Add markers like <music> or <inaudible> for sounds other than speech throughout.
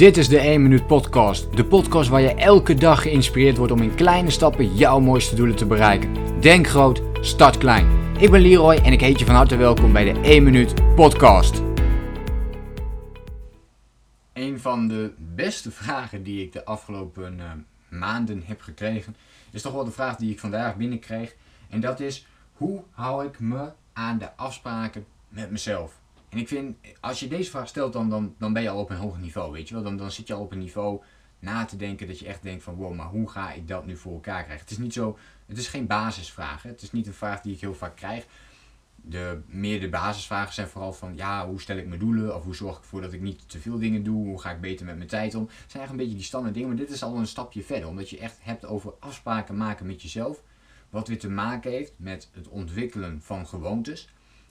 Dit is de 1 Minuut Podcast. De podcast waar je elke dag geïnspireerd wordt om in kleine stappen jouw mooiste doelen te bereiken. Denk groot, start klein. Ik ben Leroy en ik heet je van harte welkom bij de 1 Minuut Podcast. Een van de beste vragen die ik de afgelopen eh, maanden heb gekregen, is toch wel de vraag die ik vandaag binnenkreeg. En dat is: hoe hou ik me aan de afspraken met mezelf? En ik vind, als je deze vraag stelt, dan, dan, dan ben je al op een hoger niveau, weet je wel. Dan, dan zit je al op een niveau na te denken dat je echt denkt van, wow, maar hoe ga ik dat nu voor elkaar krijgen? Het is niet zo, het is geen basisvraag. Hè? Het is niet een vraag die ik heel vaak krijg. De, meer de basisvragen zijn vooral van, ja, hoe stel ik mijn doelen? Of hoe zorg ik ervoor dat ik niet te veel dingen doe? Hoe ga ik beter met mijn tijd om? Het zijn eigenlijk een beetje die standaard dingen, maar dit is al een stapje verder. Omdat je echt hebt over afspraken maken met jezelf. Wat weer te maken heeft met het ontwikkelen van gewoontes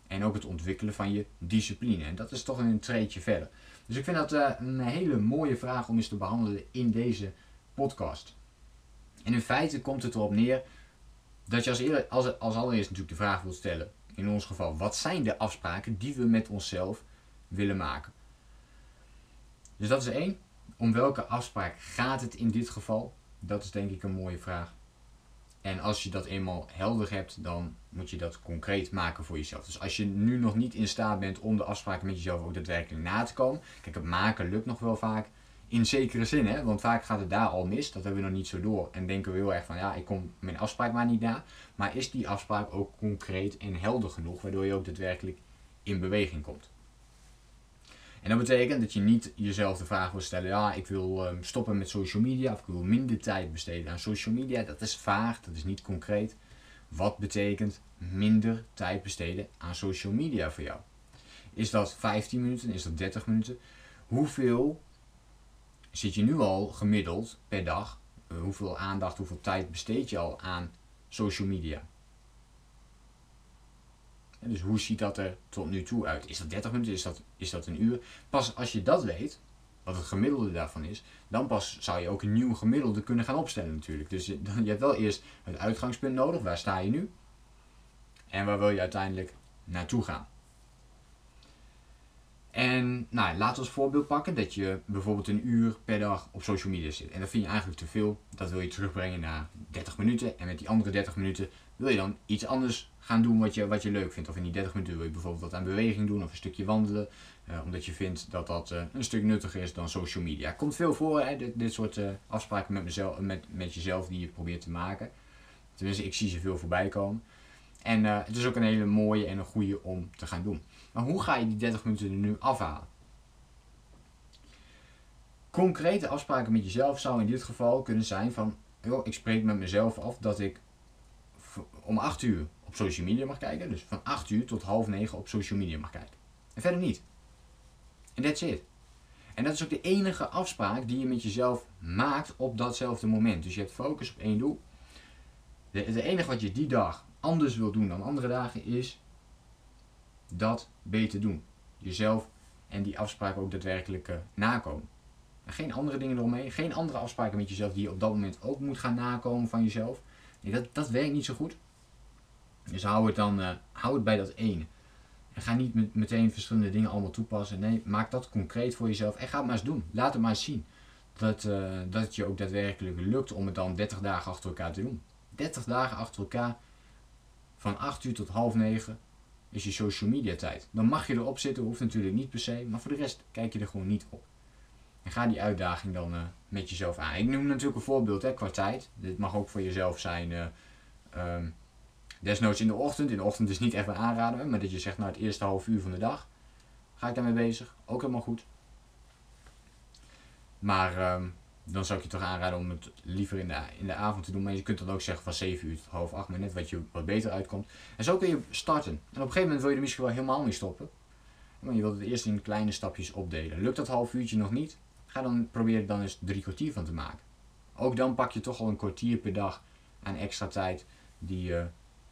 en ook het ontwikkelen van je discipline. En dat is toch een treetje verder. Dus ik vind dat uh, een hele mooie vraag om eens te behandelen in deze podcast. En in feite komt het erop neer dat je als, als, als allereerst natuurlijk de vraag wilt stellen. In ons geval, wat zijn de afspraken die we met onszelf willen maken? Dus dat is één. Om welke afspraak gaat het in dit geval? Dat is denk ik een mooie vraag. En als je dat eenmaal helder hebt, dan moet je dat concreet maken voor jezelf. Dus als je nu nog niet in staat bent om de afspraken met jezelf ook daadwerkelijk na te komen. Kijk, het maken lukt nog wel vaak. In zekere zin, hè? want vaak gaat het daar al mis. Dat hebben we nog niet zo door. En denken we heel erg van, ja, ik kom mijn afspraak maar niet na. Maar is die afspraak ook concreet en helder genoeg, waardoor je ook daadwerkelijk in beweging komt? En dat betekent dat je niet jezelf de vraag wil stellen: ja, ik wil ehm, stoppen met social media of ik wil minder tijd besteden aan social media. Dat is vaag, dat is niet concreet. Wat betekent minder tijd besteden aan social media voor jou? Is dat 15 minuten? Is dat 30 minuten? Hoeveel zit je nu al gemiddeld per dag? Uh, hoeveel aandacht, hoeveel tijd besteed je al aan social media? Dus hoe ziet dat er tot nu toe uit? Is dat 30 minuten? Is dat, is dat een uur? Pas als je dat weet, wat het gemiddelde daarvan is, dan pas zou je ook een nieuw gemiddelde kunnen gaan opstellen natuurlijk. Dus <laughs> je, je hebt wel eerst het uitgangspunt nodig. Waar sta je nu? En waar wil je uiteindelijk naartoe gaan? En nou, laten als voorbeeld pakken dat je bijvoorbeeld een uur per dag op social media zit. En dat vind je eigenlijk te veel. Dat wil je terugbrengen naar 30 minuten. En met die andere 30 minuten wil je dan iets anders gaan doen wat je, wat je leuk vindt. Of in die 30 minuten wil je bijvoorbeeld wat aan beweging doen of een stukje wandelen. Uh, omdat je vindt dat dat uh, een stuk nuttiger is dan social media. Komt veel voor, hè, dit, dit soort uh, afspraken met, mezelf, met, met jezelf die je probeert te maken. Tenminste, ik zie ze veel voorbij komen. En het is ook een hele mooie en een goede om te gaan doen. Maar hoe ga je die 30 minuten er nu afhalen? Concrete afspraken met jezelf zou in dit geval kunnen zijn van, joh, ik spreek met mezelf af dat ik om 8 uur op social media mag kijken. Dus van 8 uur tot half 9 op social media mag kijken. En verder niet. En that's it. En dat is ook de enige afspraak die je met jezelf maakt op datzelfde moment. Dus je hebt focus op één doel. Het enige wat je die dag anders wil doen dan andere dagen is dat beter doen. Jezelf en die afspraak ook daadwerkelijk uh, nakomen. En geen andere dingen eromheen. Geen andere afspraken met jezelf die je op dat moment ook moet gaan nakomen van jezelf. Nee, dat, dat werkt niet zo goed. Dus hou het dan uh, hou het bij dat ene. En ga niet met, meteen verschillende dingen allemaal toepassen. Nee, maak dat concreet voor jezelf. En ga het maar eens doen. Laat het maar eens zien. Dat, uh, dat het je ook daadwerkelijk lukt om het dan 30 dagen achter elkaar te doen. 30 dagen achter elkaar. Van 8 uur tot half 9 is je social media tijd. Dan mag je erop zitten, hoeft natuurlijk niet per se. Maar voor de rest kijk je er gewoon niet op. En ga die uitdaging dan uh, met jezelf aan. Ik noem natuurlijk een voorbeeld hè, qua tijd. Dit mag ook voor jezelf zijn. Uh, um, desnoods in de ochtend. In de ochtend is niet echt aanraden. Maar dat je zegt, nou het eerste half uur van de dag ga ik daarmee bezig. Ook helemaal goed. Maar um, dan zou ik je toch aanraden om het liever in de, in de avond te doen. Maar je kunt dan ook zeggen van 7 uur tot half 8. Maar net wat je wat beter uitkomt. En zo kun je starten. En op een gegeven moment wil je er misschien wel helemaal niet stoppen. Maar je wilt het eerst in kleine stapjes opdelen. Lukt dat half uurtje nog niet? Ga dan proberen dan eens drie kwartier van te maken. Ook dan pak je toch al een kwartier per dag aan extra tijd die je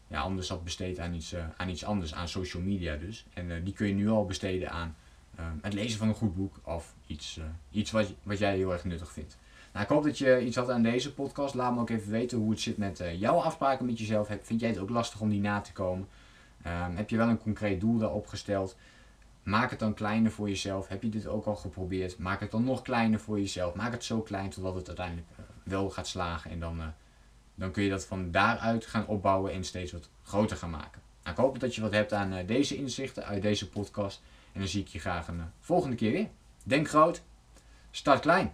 ja, anders had besteed aan iets, uh, aan iets anders, aan social media dus. En uh, die kun je nu al besteden aan uh, het lezen van een goed boek of iets, iets wat, wat jij heel erg nuttig vindt. Nou, ik hoop dat je iets had aan deze podcast. Laat me ook even weten hoe het zit met jouw afspraken met jezelf. Vind jij het ook lastig om die na te komen? Ehm, heb je wel een concreet doel daarop gesteld? maak het dan kleiner voor jezelf. Heb je dit ook al geprobeerd? Maak het dan nog kleiner voor jezelf. Maak het zo klein totdat het uiteindelijk eh, wel gaat slagen. En dan, eh, dan kun je dat van daaruit gaan opbouwen en steeds wat groter gaan maken. Nou, ik hoop dat je wat hebt aan eh, deze inzichten uit deze podcast. En dan zie ik je graag een volgende keer weer. Denk groot, start klein.